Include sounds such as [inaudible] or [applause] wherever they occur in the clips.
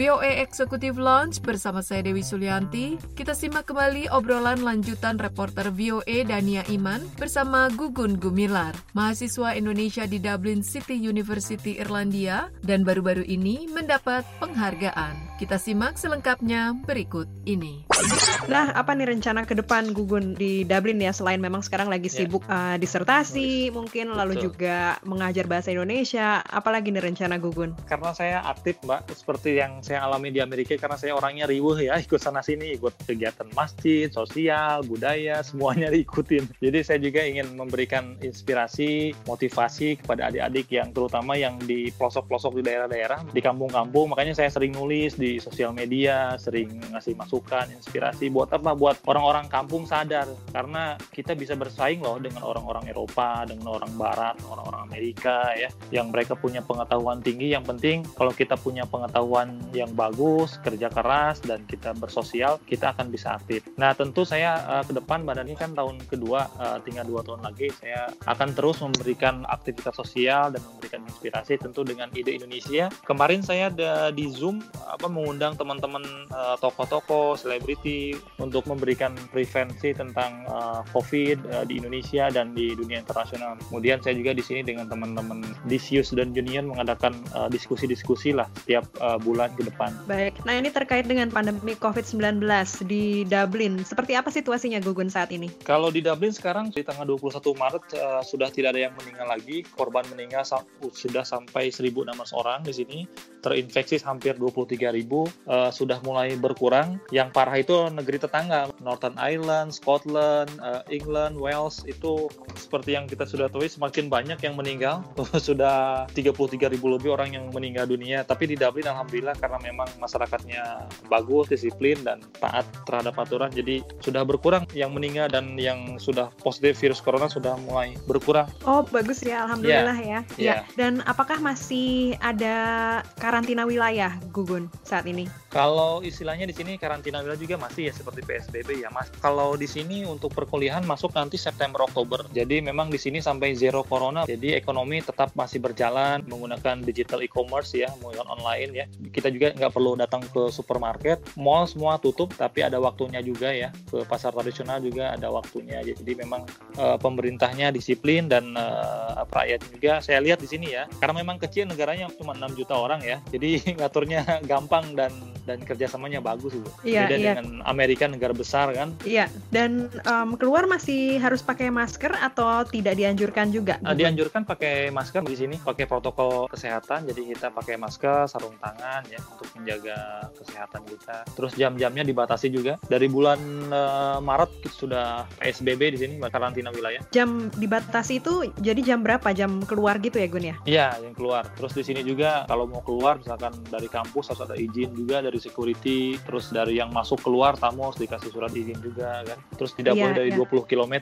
VOA Executive Lounge bersama saya Dewi Sulianti. Kita simak kembali obrolan lanjutan reporter VOA Dania Iman bersama Gugun Gumilar, mahasiswa Indonesia di Dublin City University Irlandia dan baru-baru ini mendapat penghargaan. Kita simak selengkapnya berikut ini. Nah, apa nih rencana ke depan Gugun di Dublin ya selain memang sekarang lagi ya. sibuk yeah. uh, disertasi mungkin lalu Betul. juga mengajar bahasa Indonesia, apalagi nih rencana Gugun? Karena saya aktif Mbak seperti yang saya alami di Amerika karena saya orangnya riuh ya ikut sana sini ikut kegiatan masjid, sosial, budaya semuanya [laughs] diikutin. Jadi saya juga ingin memberikan inspirasi, motivasi kepada adik-adik yang terutama yang di pelosok-pelosok di daerah-daerah, di kampung-kampung. Makanya saya sering nulis di sosial media, sering ngasih masukan, inspirasi buat apa? Buat orang-orang kampung sadar karena kita bisa bersaing loh dengan orang-orang Eropa, dengan orang Barat, orang-orang Amerika ya, yang mereka punya pengetahuan tinggi. Yang penting kalau kita punya pengetahuan yang bagus, kerja keras dan kita bersosial, kita akan bisa aktif. Nah tentu saya uh, ke depan badan ini kan tahun kedua, uh, tinggal dua tahun lagi, saya akan terus memberikan aktivitas sosial dan memberikan inspirasi tentu dengan ide Indonesia. Kemarin saya ada di Zoom apa mengundang teman-teman uh, tokoh-tokoh, selebriti untuk memberikan prevensi tentang uh, COVID uh, di Indonesia dan di dunia internasional. Kemudian saya juga di sini dengan teman-teman Disius dan Union mengadakan diskusi-diskusi uh, lah setiap uh, bulan ke depan. Baik, nah ini terkait dengan pandemi COVID-19 di Dublin. Seperti apa situasinya Gugun saat ini? Kalau di Dublin sekarang di tanggal 21 Maret uh, sudah tidak ada yang meninggal lagi. Korban meninggal sudah sampai 1.600 orang di sini. Terinfeksi hampir 23 ribu uh, sudah mulai berkurang. Yang parah itu negeri tetangga, Northern Ireland, Scotland, uh, England, Wales itu seperti yang kita sudah tahu semakin banyak yang meninggal. [laughs] sudah 33 ribu lebih orang yang meninggal dunia. Tapi di Dublin alhamdulillah karena memang masyarakatnya bagus, disiplin dan taat terhadap aturan, jadi sudah berkurang yang meninggal dan yang sudah positif virus corona sudah mulai berkurang. Oh bagus ya, alhamdulillah yeah. ya. Yeah. Ya. Dan apakah masih ada karantina wilayah, Gugun? saat ini? Kalau istilahnya di sini karantina wilayah juga masih ya seperti PSBB ya, Mas. Kalau di sini untuk perkuliahan masuk nanti September Oktober. Jadi memang di sini sampai zero corona. Jadi ekonomi tetap masih berjalan menggunakan digital e-commerce ya, menggunakan online ya. Kita juga nggak perlu datang ke supermarket, mall semua tutup, tapi ada waktunya juga ya. Ke pasar tradisional juga ada waktunya. Jadi memang uh, pemerintahnya disiplin dan uh, rakyat juga. Saya lihat di sini ya, karena memang kecil negaranya cuma 6 juta orang ya. Jadi [laughs] ngaturnya gampang dan dan kerjasamanya bagus gitu. Iya, Beda iya. dengan Amerika negara besar kan. Iya. Dan um, keluar masih harus pakai masker atau tidak dianjurkan juga? Uh, dianjurkan pakai masker di sini, pakai protokol kesehatan. Jadi kita pakai masker, sarung tangan ya untuk menjaga kesehatan kita. Terus jam-jamnya dibatasi juga. Dari bulan uh, Maret sudah PSBB di sini karantina wilayah. Jam dibatasi itu jadi jam berapa? Jam keluar gitu ya Gun ya? Iya, yang keluar. Terus di sini juga kalau mau keluar misalkan dari kampus harus ada izin juga dari security terus dari yang masuk keluar tamu harus dikasih surat izin juga kan terus tidak yeah, boleh dari yeah. 20 km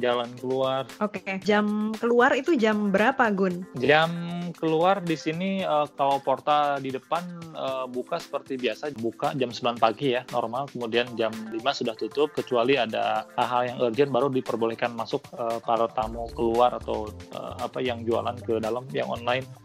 jalan keluar oke okay. jam keluar itu jam berapa Gun jam keluar di sini uh, kalau portal di depan uh, buka seperti biasa buka jam 9 pagi ya normal kemudian jam 5 sudah tutup kecuali ada hal-hal yang urgent baru diperbolehkan masuk uh, para tamu keluar atau uh, apa yang jualan ke dalam yang online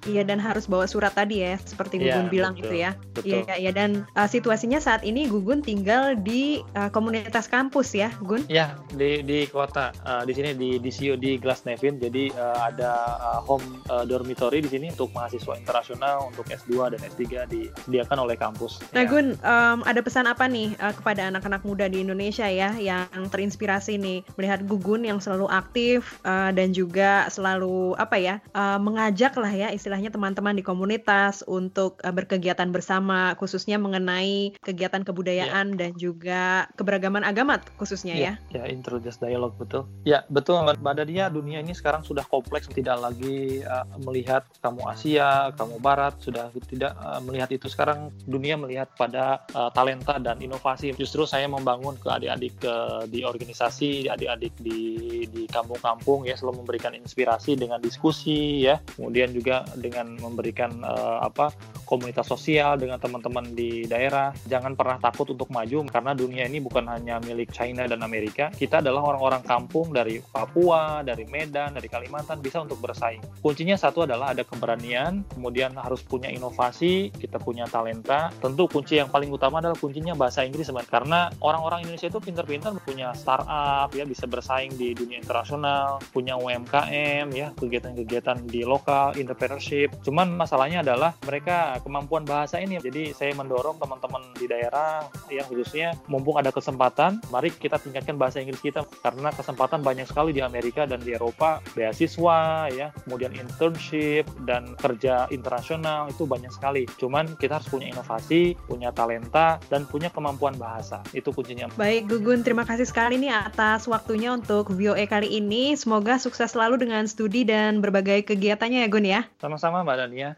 iya dan harus bawa surat tadi ya seperti Gun yeah, bilang betul, gitu ya iya iya dan uh, situasinya saat ini Gugun tinggal di uh, komunitas kampus ya, Gun? Ya, di di kota uh, di sini di di CU di Glasnevin. Jadi uh, ada uh, home uh, dormitory di sini untuk mahasiswa internasional untuk S2 dan S3 disediakan oleh kampus. Nah, ya. Gun, um, ada pesan apa nih uh, kepada anak-anak muda di Indonesia ya yang terinspirasi nih melihat Gugun yang selalu aktif uh, dan juga selalu apa ya uh, mengajak lah ya istilahnya teman-teman di komunitas untuk uh, berkegiatan bersama khususnya mengenai kegiatan kebudayaan yeah. dan juga keberagaman agama khususnya yeah, ya. Ya, introduce dialog betul. Ya, betul Mbak Dadia, dunia ini sekarang sudah kompleks, tidak lagi uh, melihat kamu Asia, kamu Barat, sudah tidak uh, melihat itu sekarang sekarang dunia melihat pada uh, talenta dan inovasi. Justru saya membangun ke adik-adik uh, di organisasi, adik-adik di di kampung-kampung ya selalu memberikan inspirasi dengan diskusi ya. Kemudian juga dengan memberikan uh, apa komunitas sosial dengan teman-teman di daerah. Jangan pernah takut untuk maju karena dunia ini bukan hanya milik China dan Amerika. Kita adalah orang-orang kampung dari Papua, dari Medan, dari Kalimantan bisa untuk bersaing. Kuncinya satu adalah ada keberanian, kemudian harus punya inovasi, kita punya talenta. Tentu kunci yang paling utama adalah kuncinya bahasa Inggris sebenarnya. Karena orang-orang Indonesia itu pintar-pintar punya startup ya bisa bersaing di dunia internasional, punya UMKM ya, kegiatan-kegiatan di lokal, entrepreneurship. Cuman masalahnya adalah mereka kemampuan bahasa ini. Jadi saya mendorong teman-teman di daerah yang khususnya mumpung ada kesempatan, mari kita tingkatkan bahasa Inggris kita karena kesempatan banyak sekali di Amerika dan di Eropa, beasiswa ya, kemudian internship dan kerja internasional itu banyak sekali. Cuman kita harus punya inovasi, punya talenta dan punya kemampuan bahasa. Itu kuncinya. Baik, Gugun, terima kasih sekali nih atas waktunya untuk VOA kali ini. Semoga sukses selalu dengan studi dan berbagai kegiatannya ya, Gun ya. Sama-sama, Mbak Dania.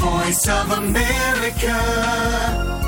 Voice of America.